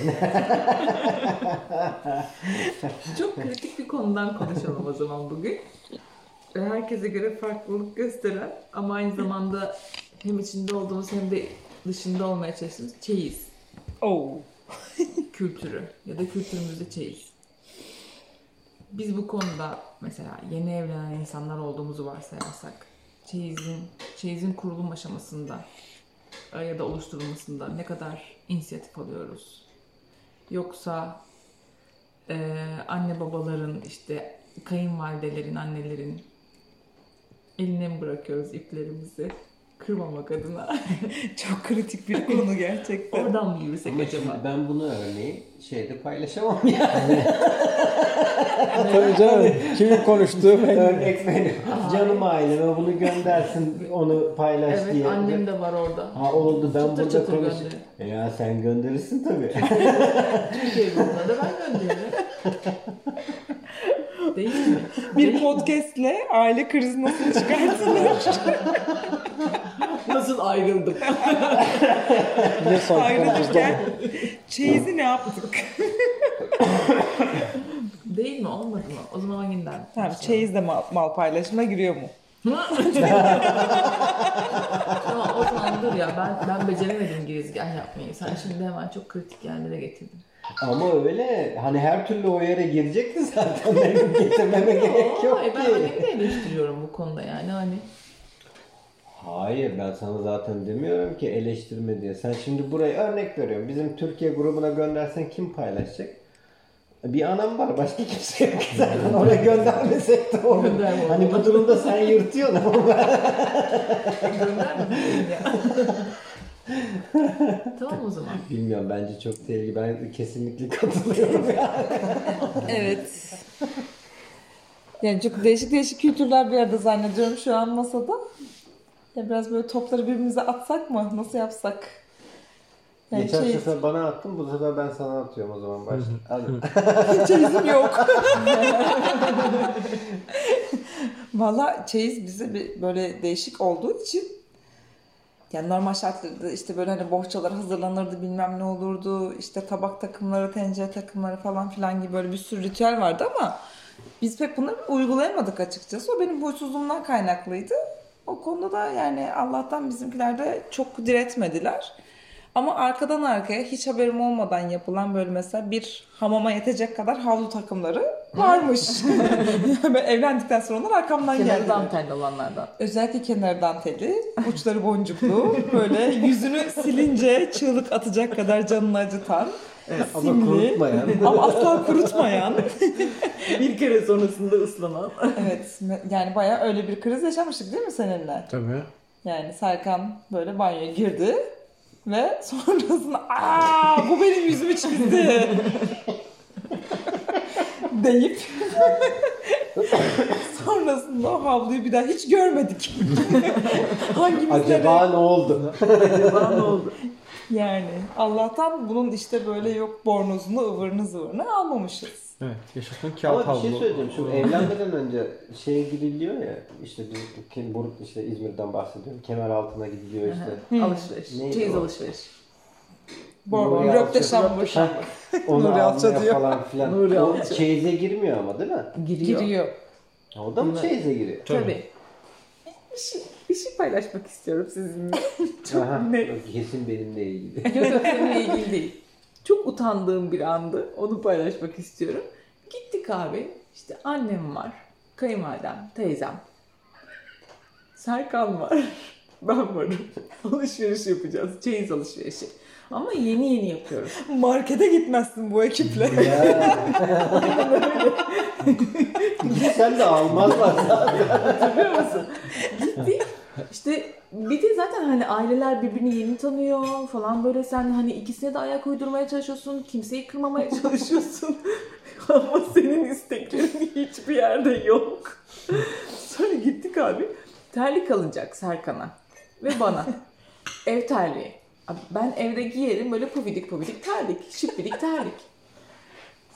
Çok kritik bir konudan konuşalım o zaman bugün. Herkese göre farklılık gösteren ama aynı zamanda hem içinde olduğumuz hem de dışında olmaya çalıştığımız çeyiz Oo. kültürü ya da kültürümüzde çeyiz. Biz bu konuda mesela yeni evlenen insanlar olduğumuzu varsayarsak çeyizin, çeyizin kurulum aşamasında e, ya da oluşturulmasında ne kadar inisiyatif alıyoruz? Yoksa e, anne babaların işte kayınvalidelerin, annelerin eline mi bırakıyoruz iplerimizi kırmamak adına? Çok kritik bir konu gerçekten. Oradan mı yürüsek Ama acaba? ben bunu örneği şeyde paylaşamam yani. Tabii canım. Kimin konuştuğu. Örnek benim. Canım aileme bunu göndersin onu paylaş Evet diye. annem de var orada. Ha oldu ben Çıtır burada konuş. E Ya sen gönderirsin tabii. Türkiye grubuna da ben gönderirim. Değil mi? Bir podcastle aile krizi nasıl çıkartılır? Nasıl ayrıldım? Ayrılırken çeyizi ne yaptık? Değil mi? Olmadı mı? O zaman hanginden? Tamam çeyiz de mal, mal paylaşımına giriyor mu? tamam o zaman dur ya ben ben beceremedim girizgah yapmayı. Sen şimdi hemen çok kritik yerlere getirdin. Ama öyle hani her türlü o yere girecekti zaten benim getirmeme gerek yok e ben ki. annemi de eleştiriyorum bu konuda yani hani. Hayır ben sana zaten demiyorum ki eleştirme diye. Sen şimdi buraya örnek veriyorum. Bizim Türkiye grubuna göndersen kim paylaşacak? Bir anam var başka kimse yok zaten oraya göndermesek de olur. Gönderme hani bu durumda sen yırtıyorsun ama tamam o zaman. bilmiyorum bence çok tehlikeli. Ben kesinlikle katılıyorum ya. Evet. Yani çok değişik değişik kültürler bir arada zannediyorum şu an masada. Ya biraz böyle topları birbirimize atsak mı? Nasıl yapsak? Yani Geçen şey, sefer bana attın bu sefer ben sana atıyorum o zaman başla. Hadi. çeyizim yok. Valla çeyiz bize bir böyle değişik olduğu için yani normal şartlarda işte böyle hani bohçalar hazırlanırdı bilmem ne olurdu işte tabak takımları tencere takımları falan filan gibi böyle bir sürü ritüel vardı ama biz pek bunları uygulayamadık açıkçası. O benim huysuzluğumdan kaynaklıydı. O konuda da yani Allah'tan bizimkiler de çok diretmediler. Ama arkadan arkaya hiç haberim olmadan yapılan böyle mesela bir hamama yetecek kadar havlu takımları varmış. ben evlendikten sonra onlar arkamdan Kenarı geldi. dantelli olanlardan. Özellikle kenar danteli, uçları boncuklu, böyle yüzünü silince çığlık atacak kadar canını acıtan, Ama simli kurutmayan. ama asla kurutmayan. Bir kere sonrasında ıslanan. evet yani bayağı öyle bir kriz yaşamıştık değil mi seninle? Tabii. Yani Serkan böyle banyoya girdi ve sonrasında aa bu benim yüzümü çizdi deyip sonrasında o havluyu bir daha hiç görmedik. Hangimiz Acaba ne oldu? Acaba ne oldu? Yani Allah'tan bunun işte böyle yok bornozunu ıvırını zıvırını almamışız. Evet. Yaşasın kağıt Ama bir şey havlu. söyleyeceğim. Şu evlenmeden önce şeye gidiliyor ya işte bir, kim, Buruk işte İzmir'den bahsediyorum. Kemer altına gidiliyor işte. Alışveriş. Neydi Çeyiz o? alışveriş. Nuri röpte şambur. Onu Nuri diyor. falan filan. Nuri o Alço. çeyize girmiyor ama değil mi? Giriyor. Giriyor. O da mı çeyize giriyor? Tabii. Şey, bir şey paylaşmak istiyorum sizinle. Çok Aha, net. Kesin benimle ilgili. Yok yok seninle ilgili değil. Çok utandığım bir andı. Onu paylaşmak istiyorum. Gittik abi. İşte annem var. Kayınvalidem, teyzem. Serkan var. Ben varım. Alışveriş yapacağız. Çeyiz alışverişi. Ama yeni yeni yapıyoruz. Markete gitmezsin bu ekiple. ya. Gitsen de almazlar zaten. Hatırlıyor musun? Gittik. İşte bir de zaten hani aileler birbirini yeni tanıyor falan böyle sen hani ikisine de ayak uydurmaya çalışıyorsun. Kimseyi kırmamaya çalışıyorsun. Ama senin isteklerin hiçbir yerde yok. Sonra gittik abi. Terlik alınacak Serkan'a ve bana. Ev terliği. Ben evde giyerim böyle pufidik pufidik terlik. Şıppidik terlik.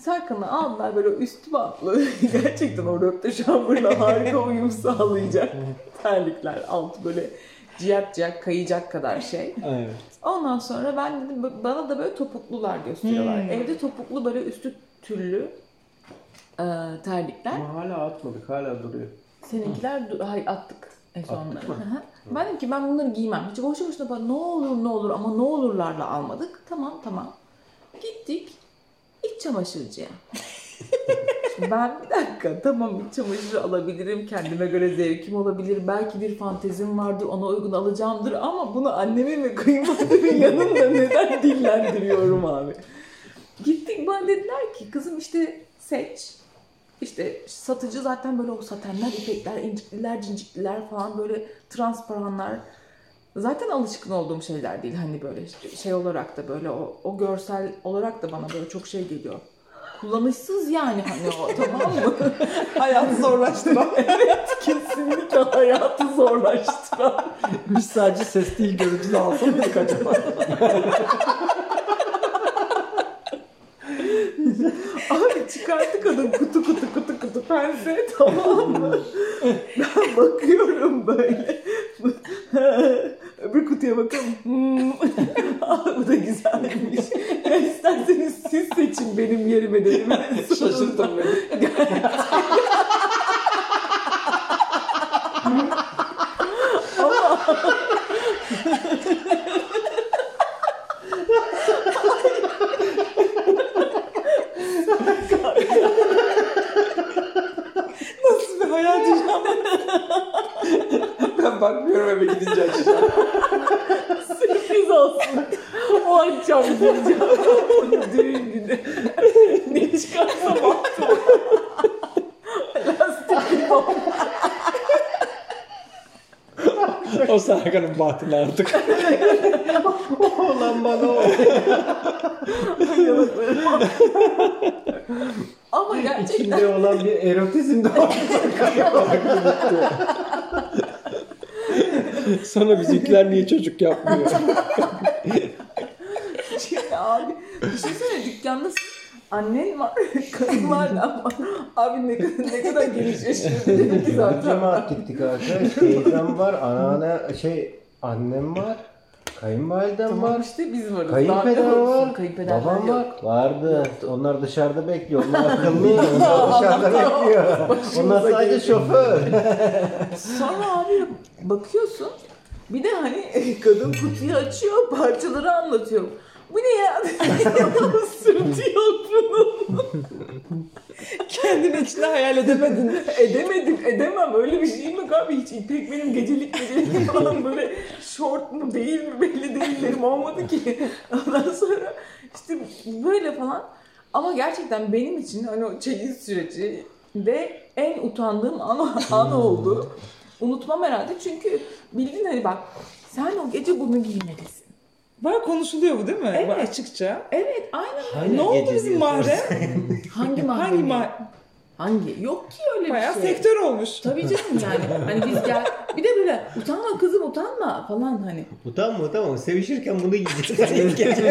Serkan'ı aldılar böyle üstü bantlı. Gerçekten o röpte şambırla harika uyum sağlayacak terlikler. Alt böyle ciyak ciyak kayacak kadar şey. Evet. Ondan sonra ben dedim bana da böyle topuklular gösteriyorlar. Hmm. Evde topuklu böyle üstü tüllü e, terlikler. Ama hala atmadık hala duruyor. Seninkiler du- hayır attık en son Attık onları. mı? Hı hı. ben dedim ki ben bunları giymem. Hiç boşu boşuna bana ne olur ne olur ama ne olurlarla almadık. Tamam tamam. Gittik iç çamaşırcıya. Ben bir dakika tamam iç çamaşırı alabilirim. Kendime göre zevkim olabilir. Belki bir fantezim vardır ona uygun alacağımdır. Ama bunu annemin ve kayınvalidemin yanında neden dillendiriyorum abi. Gittik bana dediler ki kızım işte seç. İşte satıcı zaten böyle o satenler, ipekler, incikliler, cincikliler falan böyle transparanlar. Zaten alışkın olduğum şeyler değil. Hani böyle şey olarak da böyle o, o görsel olarak da bana böyle çok şey geliyor. Kullanışsız yani hani o tamam mı? Hayatı zorlaştıran. evet kesinlikle hayatı zorlaştıran. Biz sadece ses değil görüntü de alsaydık acaba. Abi çıkarttı kadın kutu kutu kutu kutu pense tamam mı? Ben bakıyorum böyle. Kutuya bakalım. Hmm. Bu da güzelmiş. Ya isterseniz siz seçin benim yerime dedim. Şaşırttın beni. Nasıl bir hayal dünyam? Ben bakmıyorum eve gidince açacağım. Sürpriz olsun. O akşam gideceğim. Düğün günü. ne çıkarsa baktım. Lastik bir bomba. o Bahtına artık. Olan bana o. Ama gerçekten İçinde olan bir erotizm de var. Sonra bizimkiler niye çocuk yapmıyor? Abi düşünsene dükkandasın. Annen var, kayınvaliden var. Abi ne kadar, ne kadar geniş yaşıyor. Dedim ki zaten. Cemaat gittik arkadaş. Teyzem var, anneanne şey annem var. Kayınvalidem Tamam var. işte biz varız. Kayınpeder Daha var. Kayınpeder Babam yok. var. Vardı. Onlar dışarıda bekliyor. Onlar akıllı. Onlar dışarıda bekliyor. Onlar sadece şoför. Sonra abi bakıyorsun. Bir de hani kadın kutuyu açıyor, parçaları anlatıyor. Bu ne ya? Sırtı yok bunun. Kendini içinde hayal edemedin. Edemedim, edemem. Öyle bir şey mi abi? Hiç İpek benim gecelik gecelik falan böyle short mu değil mi belli değillerim olmadı ki. Ondan sonra işte böyle falan. Ama gerçekten benim için hani o çeyiz süreci de en utandığım an, an oldu. Unutmam herhalde çünkü bildin hani bak sen o gece bunu giymelisin. Var konuşuluyor bu değil mi? Evet. Var açıkça. Evet aynen. Hangi ne oldu bizim mahrem? Hangi Hangi mahremi? ma Hangi? Yok ki öyle Bayağı bir şey. sektör olmuş. Tabii canım yani. Hani biz gel bir de böyle utanma kızım utanma falan hani. Utanma utanma. Sevişirken bunu giyeceğiz.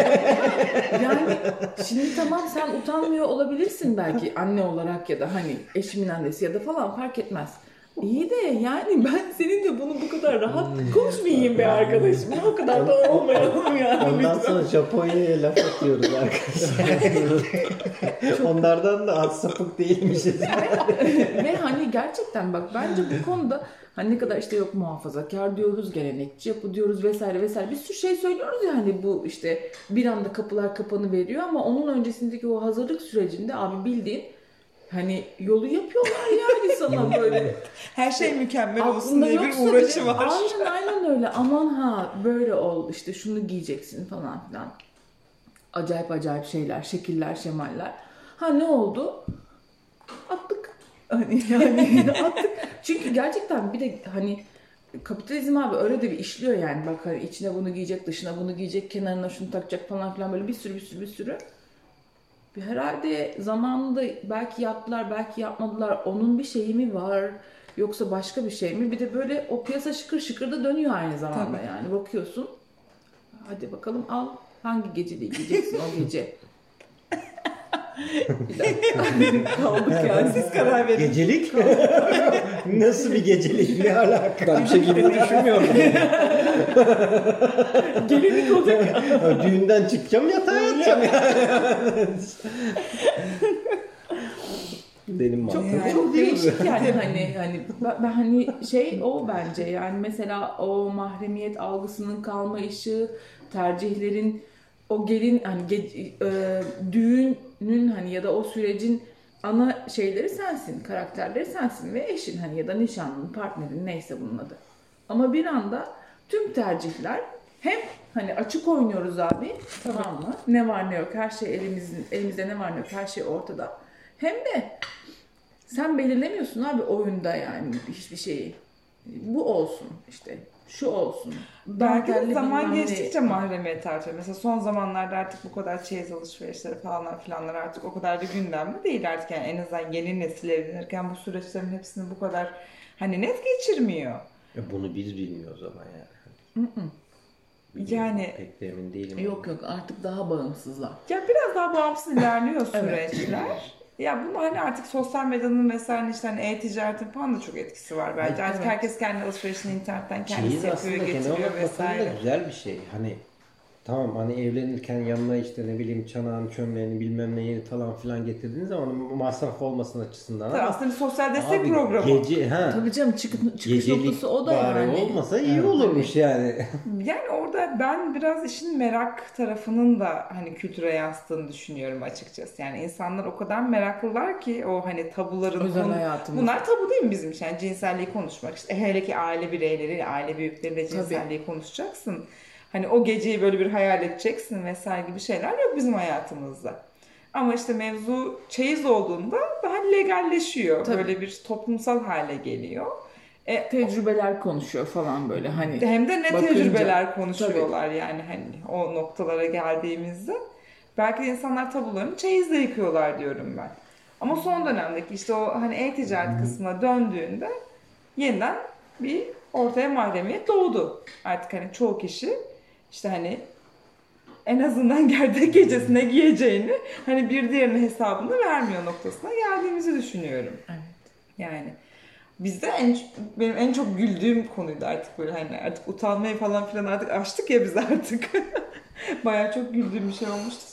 Yani şimdi tamam sen utanmıyor olabilirsin belki anne olarak ya da hani eşimin annesi ya da falan fark etmez. İyi de yani ben seninle bunu bu kadar rahat konuşmayayım be arkadaşım. O kadar da olmayalım yani. Ondan lütfen. sonra Japonya'ya laf atıyoruz arkadaşlar. Onlardan da az sapık değilmişiz. Ve hani gerçekten bak bence bu konuda hani ne kadar işte yok muhafazakar diyoruz, gelenekçi yapı diyoruz vesaire vesaire bir sürü şey söylüyoruz ya hani bu işte bir anda kapılar kapanı veriyor ama onun öncesindeki o hazırlık sürecinde abi bildiğin hani yolu yapıyorlar yani sana böyle. Her şey mükemmel olsun diye bir uğraşı bile- var. Aynen aynen öyle. Aman ha böyle ol işte şunu giyeceksin falan filan. Acayip acayip şeyler, şekiller, şemaller. Ha ne oldu? Attık. Hani yani attık. Çünkü gerçekten bir de hani kapitalizm abi öyle de bir işliyor yani. Bak hani içine bunu giyecek, dışına bunu giyecek, kenarına şunu takacak falan filan böyle bir sürü bir sürü bir sürü. Herhalde zamanında belki yaptılar, belki yapmadılar. Onun bir şeyi mi var? Yoksa başka bir şey mi? Bir de böyle o piyasa şıkır şıkır da dönüyor aynı zamanda Tabii. yani. Bakıyorsun. Hadi bakalım al hangi gecede giyeceksin o gece. Kaldık yani. Siz karar verin. Gecelik? Nasıl bir gecelik? Ne alaka? Ben bir şey gibi düşünmüyorum. Gelinlik olacak. Ya Düğünden çıkacağım yatağa yatacağım yani. Benim Çok, mantığım çok değil mi? değişik yani hani hani ben, ben hani şey o bence yani mesela o mahremiyet algısının kalmayışı, tercihlerin o gelin hani ge- e, düğünün hani ya da o sürecin ana şeyleri sensin, karakterleri sensin ve eşin hani ya da nişanlın, partnerin neyse bunun adı. Ama bir anda tüm tercihler hem hani açık oynuyoruz abi tamam mı? Ne var ne yok her şey elimizin elimizde ne var ne yok her şey ortada. Hem de sen belirlemiyorsun abi oyunda yani hiçbir şeyi. Bu olsun işte. Şu olsun. Belki de zaman geçtikçe mahremiyet artıyor. Mesela son zamanlarda artık bu kadar çeyiz alışverişleri falan filanlar artık o kadar da gündemde değil artık. Yani en azından yeni nesil evlenirken bu süreçlerin hepsini bu kadar hani net geçirmiyor. Ya bunu biz bilmiyoruz ama yani. Yani Pek de emin değilim. Yok yok artık daha bağımsızlar. ya biraz daha bağımsız ilerliyor Evet. süreçler. Ya bunun hani artık sosyal medyanın vesaire işte hani e-ticaretin falan da çok etkisi var bence. Evet, Artık evet. herkes kendi alışverişini internetten kendisi aslında yapıyor, getiriyor vesaire. güzel bir şey. Hani tamam hani evlenirken yanına işte ne bileyim çanağını, çömleğini bilmem neyi falan filan getirdiğiniz zaman masraf olmasın açısından Tabii ama aslında bir sosyal destek abi programı. Gece, ha, Tabii canım çıkış, çıkış noktası o da bari yani. olmasa iyi Evet, olurmuş yani. Yani orada ben biraz işin merak tarafının da hani kültüre yansıttığını düşünüyorum açıkçası. Yani insanlar o kadar meraklılar ki o hani tabuların Özel hayatımız. Bunlar tabu değil mi bizim için? Yani cinselliği konuşmak işte hele ki aile bireyleriyle, aile büyükleriyle cinselliği konuşacaksın. Hani o geceyi böyle bir hayal edeceksin vesaire gibi şeyler yok bizim hayatımızda. Ama işte mevzu çeyiz olduğunda daha legalleşiyor. Tabii. Böyle bir toplumsal hale geliyor. E, Tecrübeler konuşuyor falan böyle hani. hem de ne Bakınca, tecrübeler konuşuyorlar yani hani o noktalara geldiğimizde. Belki de insanlar tabularını çeyizle yıkıyorlar diyorum ben. Ama son dönemdeki işte o hani e-ticaret kısmına döndüğünde yeniden bir ortaya mahremiyet doğdu. Artık hani çoğu kişi işte hani en azından gerdek gecesine giyeceğini hani bir diğerinin hesabını vermiyor noktasına geldiğimizi düşünüyorum. Evet. Yani bizde en benim en çok güldüğüm konuydu artık böyle hani artık utanmayı falan filan artık açtık ya biz artık. Bayağı çok güldüğüm bir şey olmuştu.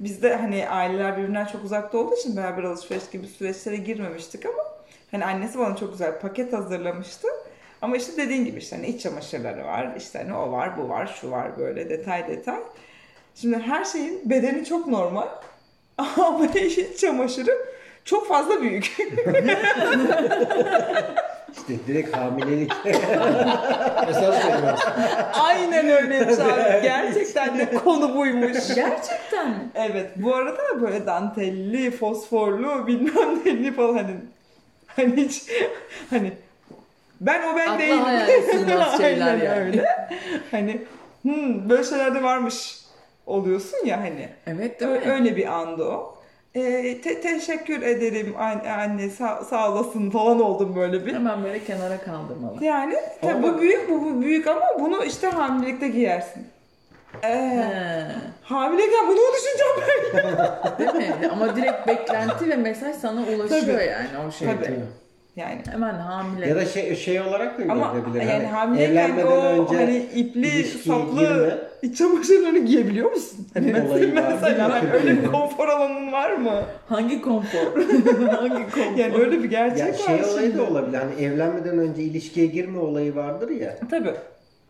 Bizde hani aileler birbirinden çok uzakta olduğu için beraber alışveriş gibi süreçlere girmemiştik ama hani annesi bana çok güzel paket hazırlamıştı. Ama işte dediğin gibi işte hani iç çamaşırları var, işte hani o var, bu var, şu var böyle detay detay. Şimdi her şeyin bedeni çok normal ama iç çamaşırı çok fazla büyük. İşte direkt hamilelik. Esas. Aynen öyle Çağrı. Gerçekten de konu buymuş. Gerçekten. Evet bu arada böyle dantelli, fosforlu bilmem neli falan hani hani hiç hani ben o ben Akla değilim. hayal sığmaz şeyler Aynen yani. öyle. Hani hmm, böyle şeyler de varmış oluyorsun ya hani. Evet değil mi? Ö- öyle bir andı o. Ee, te- teşekkür ederim anne, anne sağ, sağ olasın falan oldum böyle bir. Hemen böyle kenara kaldırmalı. Yani tabii Ama bu büyük bu, bu büyük ama bunu işte hamilelikte giyersin. Ee, He. hamileyken bunu düşüneceğim ben? Değil mi? Ama direkt beklenti ve mesaj sana ulaşıyor Tabii. yani o şey. Tabii. Yani Hemen hamile. ya da şey şey olarak da ama görülebilir. yani hani hamileyken evlenmeden o önce hani ipli ilişkiye saplı girme. iç çamaşırlarını giyebiliyor musun? Hani Olayı mesela, var. hani öyle bir konfor alanın var mı? Hangi konfor? Hangi konfor? Yani öyle bir gerçek ya var şey olayı şimdi. da olabilir. Hani evlenmeden önce ilişkiye girme olayı vardır ya. Tabii.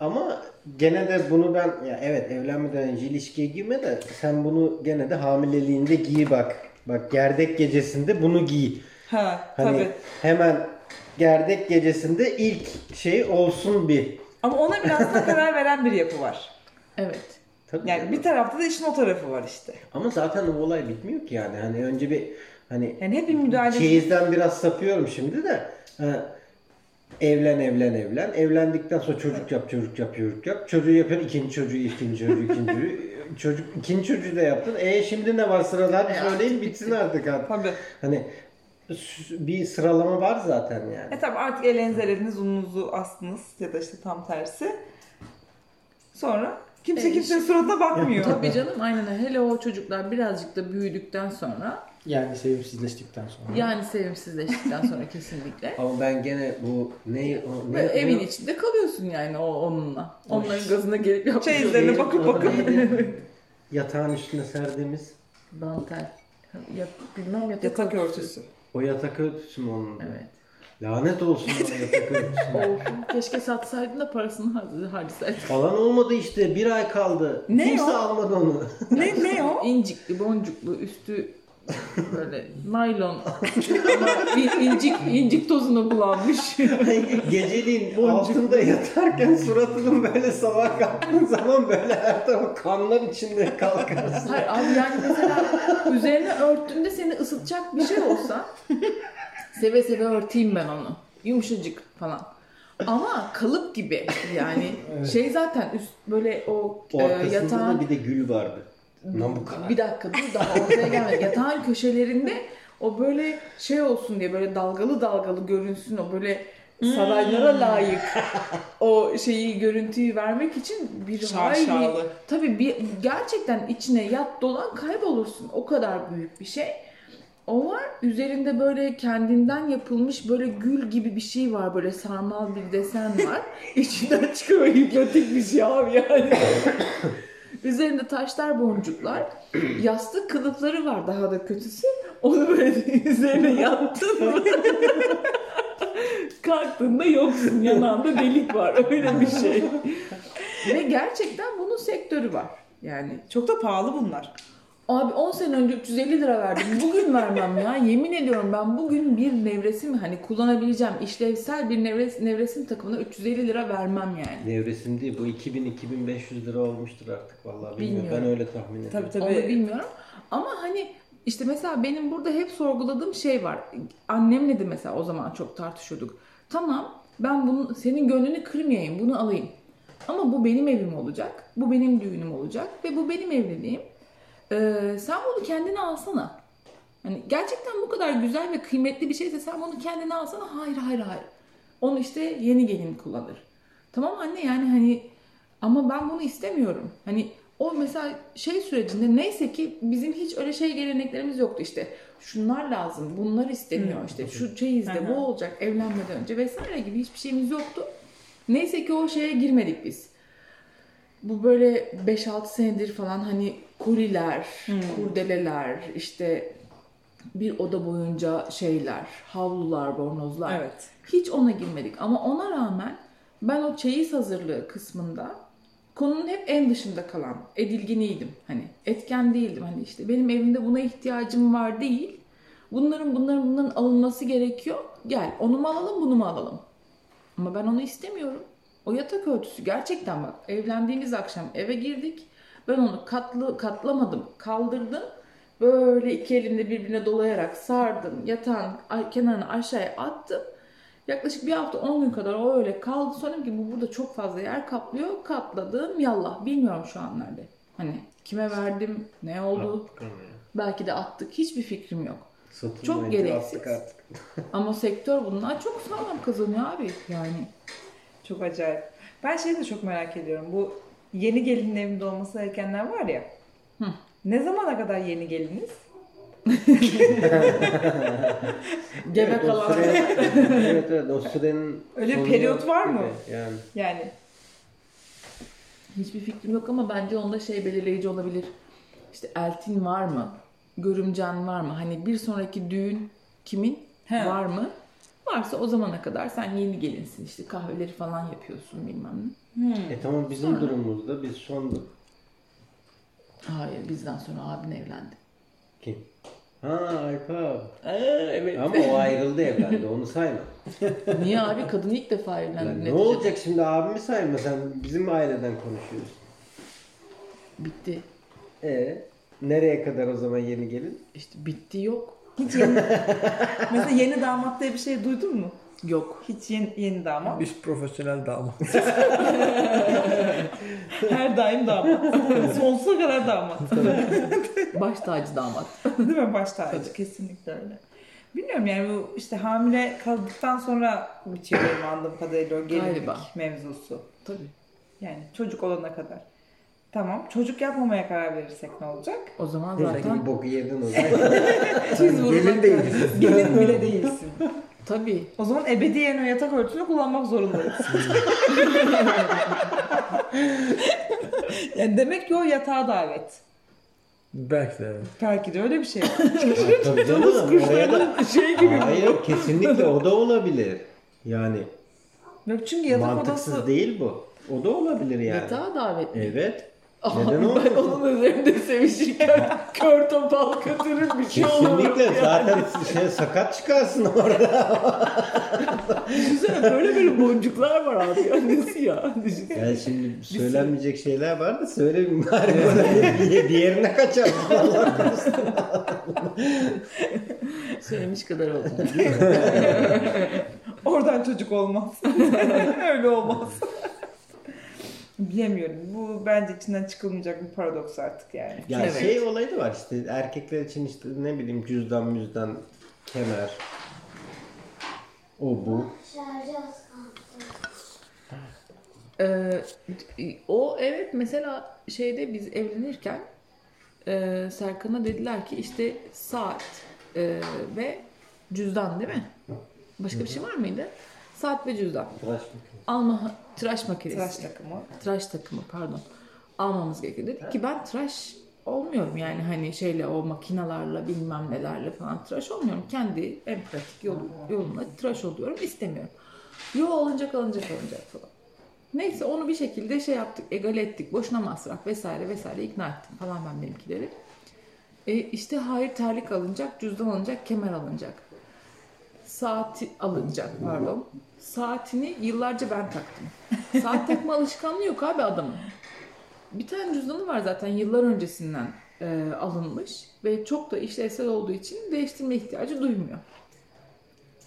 Ama gene de bunu ben ya evet evlenmeden önce ilişkiye girme de sen bunu gene de hamileliğinde giy bak. Bak gerdek gecesinde bunu giy. Ha Hani tabii. hemen gerdek gecesinde ilk şey olsun bir. Ama ona biraz da karar veren bir yapı var. Evet. Tabii Yani canım. bir tarafta da işin o tarafı var işte. Ama zaten o olay bitmiyor ki yani. Hani önce bir hani Yani hep bir müdahale çeyizden biraz sapıyorum şimdi de. Ha, evlen evlen evlen. Evlendikten sonra çocuk yap çocuk yap çocuk yap. Çocuğu yapıyorsun ikinci çocuğu ikinci çocuğu ikinci çocuğu. Çocuk ikinci çocuğu da yaptın. E şimdi ne var sırada? Hadi E, söyleyin bitsin artık artık. Tabii. Hani bir sıralama var zaten yani. E tabi artık eliniz eliniz ununuzu astınız ya da işte tam tersi. Sonra kimse E, kimsenin suratına bakmıyor. Tabii canım aynen öyle. Hele o çocuklar birazcık da büyüdükten sonra Yani sevimsizleştikten sonra. Yani sevimsizleştikten sonra kesinlikle. Ama ben gene bu ne o ne evin ne- içinde kalıyorsun yani o onunla. Onların gazına gelip yapmış. Çeyizlerine bakıp bakıp. Yatağın üstüne serdiğimiz Dantel. Ya, bilmem yatak, Yatak örtüsü. O yatak örtüsü mü onun? Evet. Lanet olsun o yatak örtüsüne. Of, keşke satsaydın da parasını har- harcasaydın. Falan olmadı işte. Bir ay kaldı. Ne Kimse o? almadı onu. Ne ne o? İncikli, boncuklu, üstü böyle naylon ama in- incik incik tozunu bulanmış. Geceliğin altında yatarken suratının böyle sabah kalktığın zaman böyle her taraf kanlar içinde kalkarsın. Hayır abi yani mesela üzerine örttüğünde seni ısıtacak bir şey olsa seve seve örteyim ben onu. Yumuşacık falan. Ama kalıp gibi yani şey zaten üst böyle o e, Ortasında yatağın bir de gül vardı. Namuka. bir dakika dur daha ortaya gelmedi. Yatağın köşelerinde o böyle şey olsun diye böyle dalgalı dalgalı görünsün o böyle saraylara layık o şeyi görüntüyü vermek için bir hayli tabii bir gerçekten içine yat dolan kaybolursun. O kadar büyük bir şey. O var. Üzerinde böyle kendinden yapılmış böyle gül gibi bir şey var. Böyle sarmal bir desen var. İçinden çıkıyor hipnotik bir şey abi yani. Üzerinde taşlar, boncuklar. Yastık kılıfları var daha da kötüsü. Onu böyle üzerine yattın mı? Kalktığında yoksun. Yanağında delik var. Öyle bir şey. Ve gerçekten bunun sektörü var. Yani Çok da pahalı bunlar. Abi 10 sene önce 350 lira verdim. Bugün vermem ya. Yemin ediyorum ben bugün bir nevresim hani kullanabileceğim işlevsel bir nevres, nevresim takımına 350 lira vermem yani. Nevresim değil bu 2000-2500 lira olmuştur artık vallahi bilmiyorum. Bilmiyorum. Ben öyle tahmin ediyorum. Tabii Onu tabii. bilmiyorum. Ama hani işte mesela benim burada hep sorguladığım şey var. Annemle de mesela o zaman çok tartışıyorduk. Tamam ben bunun senin gönlünü kırmayayım bunu alayım. Ama bu benim evim olacak. Bu benim düğünüm olacak. Ve bu benim evliliğim. Ee, sen bunu kendine alsana. Hani gerçekten bu kadar güzel ve kıymetli bir şeyse sen bunu kendine alsana. Hayır hayır hayır. Onu işte yeni gelin kullanır. Tamam anne yani hani ama ben bunu istemiyorum. Hani o mesela şey sürecinde neyse ki bizim hiç öyle şey geleneklerimiz yoktu işte. Şunlar lazım, bunlar isteniyor işte. Şu çeyizde bu olacak evlenmeden önce vesaire gibi hiçbir şeyimiz yoktu. Neyse ki o şeye girmedik biz. Bu böyle 5-6 senedir falan hani koliler, Hmm. kurdeleler, işte bir oda boyunca şeyler, havlular, bornozlar. Evet. Hiç ona girmedik ama ona rağmen ben o çeyiz hazırlığı kısmında konunun hep en dışında kalan edilginiydim. Hani etken değildim. Hani işte benim evimde buna ihtiyacım var değil. Bunların bunların bunların alınması gerekiyor. Gel onu mu alalım bunu mu alalım. Ama ben onu istemiyorum. O yatak örtüsü gerçekten bak evlendiğimiz akşam eve girdik. Ben onu katlı katlamadım, kaldırdım. Böyle iki elimde birbirine dolayarak sardım. Yatağın kenarına aşağıya attım. Yaklaşık bir hafta 10 gün kadar o öyle kaldı. Sonra dedim ki bu burada çok fazla yer kaplıyor. Katladım yallah. Bilmiyorum şu an nerede. Hani kime verdim, ne oldu. Belki de attık. Hiçbir fikrim yok. Satılmayınca Çok gereksiz. attık artık. Ama sektör bundan çok sağlam kazanıyor abi. Yani Çok acayip. Ben şeyi de çok merak ediyorum. Bu yeni gelinin evinde olması gerekenler var ya. Hı. Ne zamana kadar yeni geliniz? gebe Evet, kalan. süre- evet evet o sürenin Öyle bir periyot var mı? Yani Yani Hiçbir fikrim yok ama bence onda şey belirleyici olabilir. İşte eltin var mı? Görümcen var mı? Hani bir sonraki düğün kimin? He. Var mı? Varsa o zamana kadar sen yeni gelinsin işte kahveleri falan yapıyorsun bilmem ne. hmm. e tamam bizim Sonra? durumumuzda biz sonduk. Hayır bizden sonra abin evlendi. Kim? Ha Aypa. evet. Ama o ayrıldı evlendi onu sayma. Niye abi kadın ilk defa evlendi. Yani ne olacak şimdi abimi sayma sen bizim aileden konuşuyorsun. Bitti. E nereye kadar o zaman yeni gelin? İşte bitti yok. Hiç yeni... Mesela yeni damat diye bir şey duydun mu? Yok. Hiç yeni, yeni damat. Biz profesyonel damat. Her daim damat. Sonsuza kadar damat. Baş tacı damat. Değil mi? Baş tacı. Kesinlikle öyle. Bilmiyorum yani bu işte hamile kaldıktan sonra bitiyor benim anladığım kadarıyla o gelinlik Galiba. mevzusu. Tabii. Yani çocuk olana kadar. Tamam. Çocuk yapmamaya karar verirsek ne olacak? O zaman Zaten zaten boku yedin o zaman. Gelin değil. Gelin bile değilsin. Tabii. O zaman ebediyen o yatak örtüsünü kullanmak zorundayız. yani demek ki o yatağa davet. Belki de evet. Belki de öyle bir şey. Tabii canım. Şey gibi. Hayır kesinlikle o da olabilir. Yani Yok çünkü yatak mantıksız odası... değil bu. O da olabilir yani. Yatağa davet. Evet. Neden ben olmasın? onun üzerinde sevişirken kör topal katırır bir şey olur. Kesinlikle zaten şey, sakat çıkarsın orada. Düşünsene böyle böyle boncuklar var abi. Ya nasıl ya? Düşünsene. Yani şimdi söylenmeyecek şeyler var da söyleyeyim bari bana diye diğerine kaçar. Allah korusun. Söylemiş kadar oldu. Oradan çocuk olmaz. öyle olmaz. Bilemiyorum. Bu bence içinden çıkılmayacak bir paradoks artık yani. Ya Evet. şey olayı da var işte erkekler için işte ne bileyim cüzdan müzdan kemer o bu. Ee, o evet mesela şeyde biz evlenirken e, Serkan'a dediler ki işte saat e, ve cüzdan değil mi? Başka bir şey var mıydı? Saat ve cüzdan. Tıraş Alma tıraş makinesi. Tıraş takımı. tıraş takımı pardon almamız gerekiyor. Dedik ki ben tıraş olmuyorum yani hani şeyle o makinalarla bilmem nelerle falan tıraş olmuyorum. Kendi en pratik yolu, yolumla tıraş oluyorum istemiyorum. Yo alınacak alınacak alınacak falan. Neyse onu bir şekilde şey yaptık, egale ettik. Boşuna masraf vesaire vesaire ikna ettim falan ben benimkileri. E işte hayır terlik alınacak, cüzdan alınacak, kemer alınacak. Saati alınacak pardon. Saatini yıllarca ben taktım. Saat takma alışkanlığı yok abi adamın. Bir tane cüzdanı var zaten yıllar öncesinden e, alınmış ve çok da işlevsel olduğu için değiştirme ihtiyacı duymuyor.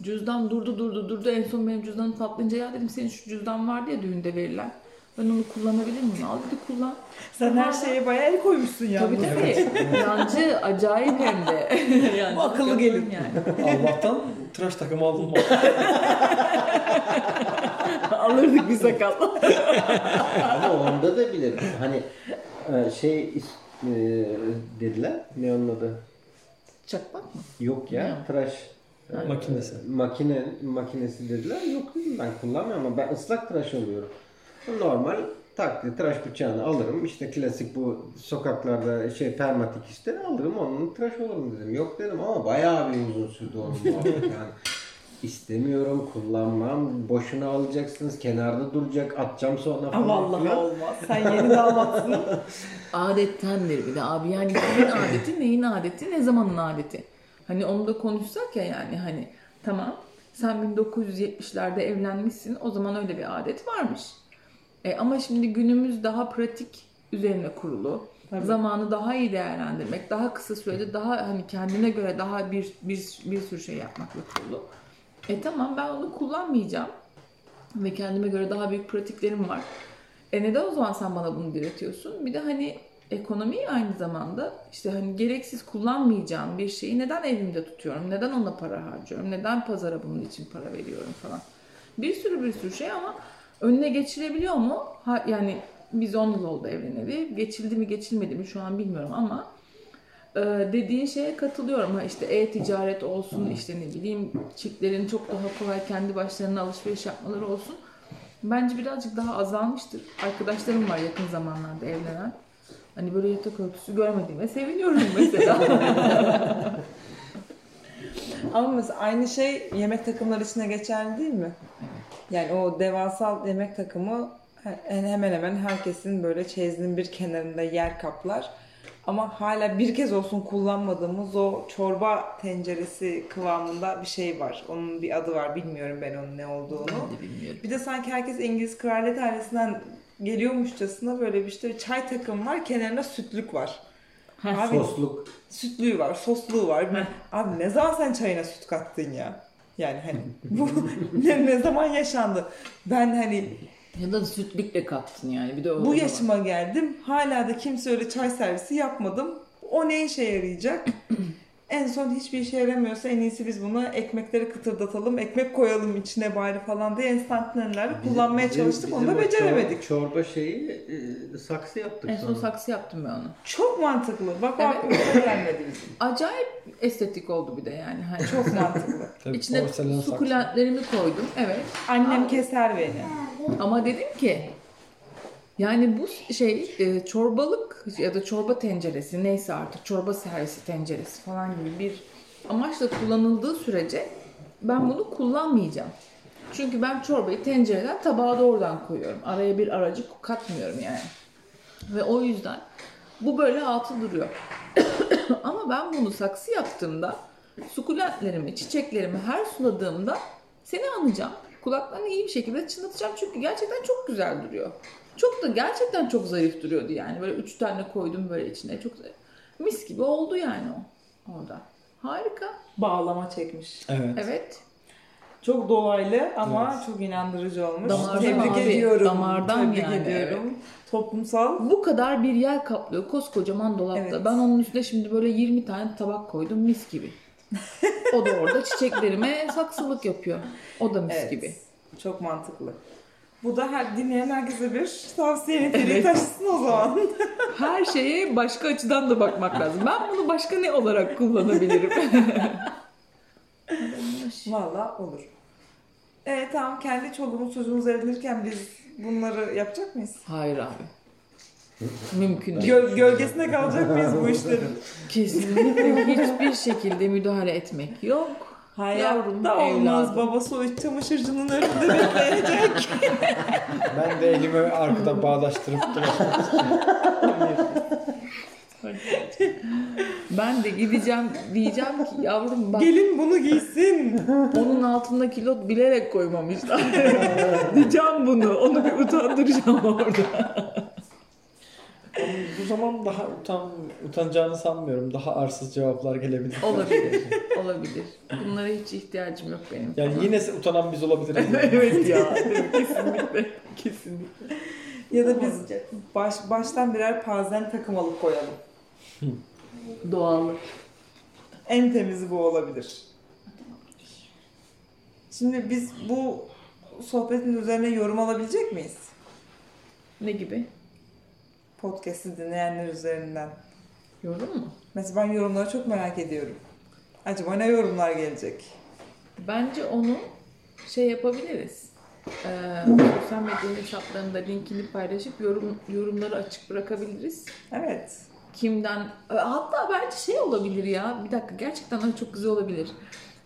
Cüzdan durdu durdu durdu en son benim cüzdanım patlayınca ya dedim senin şu cüzdan vardı ya düğünde verilen. Ben onu kullanabilir miyim? Al dedi kullan. Sen her şeye bayağı el koymuşsun ya. Tabii tabii. Yancı acayip hem de. yani, Bu akıllı gelin. Yani. Allah'tan tıraş takımı aldım. Alırdık bir sakal. Ama onda da bilir. Hani e, şey e, dediler. Ne onun adı? Çakmak mı? Yok ya. Ne? Tıraş Makinesi. Makine makinesi dediler. Yok dedim ben kullanmıyorum ama ben ıslak tıraş oluyorum. Normal taklit tıraş bıçağını alırım. İşte klasik bu sokaklarda şey permatik işte alırım onun tıraş olurum dedim. Yok dedim ama bayağı bir uzun sürdü onun muhabbet yani. İstemiyorum, kullanmam. Boşuna alacaksınız. Kenarda duracak. Atacağım sonra falan. vallahi filan. olmaz. Sen yeni damatsın. Adettendir bir de abi. Yani kimin adeti, neyin adeti, ne zamanın adeti. Hani onu da konuşsak ya yani hani tamam sen 1970'lerde evlenmişsin o zaman öyle bir adet varmış. E, ama şimdi günümüz daha pratik üzerine kurulu. Tabii. Zamanı daha iyi değerlendirmek, daha kısa sürede daha hani kendine göre daha bir bir bir sürü şey yapmakla kurulu. E tamam ben onu kullanmayacağım ve kendime göre daha büyük pratiklerim var. E neden o zaman sen bana bunu diretiyorsun? Bir de hani ekonomi aynı zamanda işte hani gereksiz kullanmayacağım bir şeyi neden evimde tutuyorum? Neden ona para harcıyorum? Neden pazara bunun için para veriyorum falan. Bir sürü bir sürü şey ama önüne geçilebiliyor mu? Ha, yani biz 10 yıl oldu evleneli. Geçildi mi geçilmedi mi şu an bilmiyorum ama e, dediğin şeye katılıyorum. Ha işte e-ticaret olsun işte ne bileyim çiftlerin çok daha kolay kendi başlarına alışveriş yapmaları olsun. Bence birazcık daha azalmıştır. Arkadaşlarım var yakın zamanlarda evlenen. Hani böyle yatak örtüsü görmediğime seviniyorum mesela. Ama mesela aynı şey yemek takımları içine geçerli değil mi? Yani o devasal yemek takımı he- hemen hemen herkesin böyle çeyizinin bir kenarında yer kaplar. Ama hala bir kez olsun kullanmadığımız o çorba tenceresi kıvamında bir şey var. Onun bir adı var. Bilmiyorum ben onun ne olduğunu. ben de bilmiyorum. Bir de sanki herkes İngiliz kraliyet ailesinden geliyormuşçasına böyle bir işte çay takımı var. Kenarında sütlük var. Abi Sosluk. sütlüğü var, sosluğu var. Abi ne zaman sen çayına süt kattın ya? Yani hani bu ne, ne zaman yaşandı? Ben hani Ya da sütlükle kattın yani. Bir de o, bu var. yaşıma geldim. Hala da kimse öyle çay servisi yapmadım. O ne işe yarayacak? En son hiçbir işe yaramıyorsa en iyisi biz bunu ekmekleri kıtırdatalım, ekmek koyalım içine bari falan diye enstantaneleri kullanmaya Bizim- çalıştık. Onu bizim da o beceremedik. çor- Çorba şeyi e, saksı yaptık En son sonra. saksı yaptım ben onu. Çok mantıklı. Bak Evet. aklımıza gelmedi bizim. Acayip estetik oldu bir de yani. Hani Çok mantıklı. Tabii İçine sukulentlerimi koydum. Evet. Annem keser beni. Ama dedim ki yani bu şey e, çorbalık ya da çorba tenceresi neyse artık çorba servisi tenceresi falan gibi bir amaçla kullanıldığı sürece ben bunu kullanmayacağım. Çünkü ben çorbayı tencereden tabağa doğrudan koyuyorum. Araya bir aracı katmıyorum yani. Ve o yüzden bu böyle altı duruyor. Ama ben bunu saksı yaptığımda sukulentlerimi, çiçeklerimi her suladığımda seni anacağım. Kulaklarını iyi bir şekilde çınlatacağım çünkü gerçekten çok güzel duruyor. Çok da gerçekten çok zarif duruyordu yani. Böyle üç tane koydum böyle içine. Çok zarif. Mis gibi oldu yani o orada. Harika. Bağlama çekmiş. Evet. Evet. Çok dolaylı ama Evet. çok inandırıcı olmuş. Damardan Tebrik abi, ediyorum. damardan Tebrik yani, ediyorum. Toplumsal Bu kadar bir yer kaplıyor koskocaman dolapta. Evet. Ben onun üstüne şimdi böyle 20 tane tabak koydum mis gibi. O da orada çiçeklerime saksılık yapıyor. O da mis Evet. gibi. Çok mantıklı. Bu da her dinleyen herkese bir tavsiye niteliği Evet. taşısın o zaman. Her şeye başka açıdan da bakmak lazım. Ben bunu başka ne olarak kullanabilirim? Valla olur. Evet tamam kendi çoluğumuz çocuğumuz evlenirken biz bunları yapacak mıyız? Hayır abi. Mümkün değil. Gö- gölgesine kalacak mıyız bu işlerin? Kesinlikle hiçbir şekilde müdahale etmek yok. Yavrum, Hayatta olmaz. evladım. Babası o iç çamaşırcının önünde bekleyecek. Ben de elimi arkada istiyorum. Ben de gideceğim diyeceğim ki yavrum bak Gelin bunu giysin. onun altında kilo bilerek koymamışlar. diyeceğim bunu. Onu bir utandıracağım orada. Ama bu zaman daha utan, utanacağını sanmıyorum. Daha arsız cevaplar gelebilir. Olabilir. Olabilir. Bunlara hiç ihtiyacım yok benim. Yani falan. yine utanan biz olabiliriz. evet ya. Kesinlikle. Kesinlikle. ya da biz baş, baştan birer pazen takım alıp koyalım. Doğallık. En temizi bu olabilir. Şimdi biz bu sohbetin üzerine yorum alabilecek miyiz? Ne gibi? Podcast'i dinleyenler üzerinden. Yorum mu? Mesela ben yorumları çok merak ediyorum. Acaba ne yorumlar gelecek? Bence onu şey yapabiliriz. Ee, sosyal medya hesaplarında linkini paylaşıp yorum yorumları açık bırakabiliriz. Evet. Kimden hatta bence şey olabilir ya. Bir dakika gerçekten çok güzel olabilir.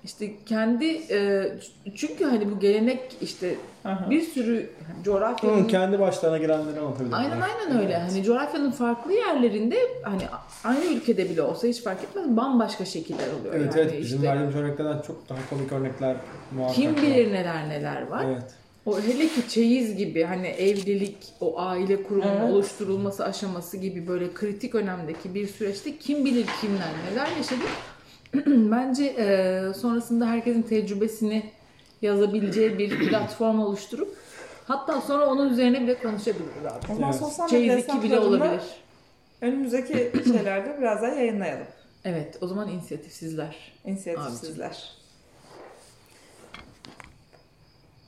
İşte kendi e, çünkü hani bu gelenek işte Aha. bir sürü coğrafyanın Hı, kendi başlarına gelenleri anlatabilirim. Aynen aynen öyle. Hani coğrafyanın farklı yerlerinde hani aynı ülkede bile olsa hiç fark etmez bambaşka şekiller oluyor. Evet yani evet bizim işte. verdiğimiz örneklerden çok daha komik örnekler muhakkak Kim var. bilir neler neler var. Evet. O hele ki çeyiz gibi hani evlilik, o aile kurumunun Evet. oluşturulması aşaması gibi böyle kritik önemdeki bir süreçte kim bilir kimler neler yaşadı. Bence e, sonrasında herkesin tecrübesini yazabileceği bir platform oluşturup hatta sonra onun üzerine bile konuşabiliriz abi. O zaman Evet. sosyal medya Çeyiz 2 bile olabilir. önümüzdeki şeylerde biraz daha yayınlayalım. Evet o zaman inisiyatif sizler. İnisiyatif Abicim. sizler.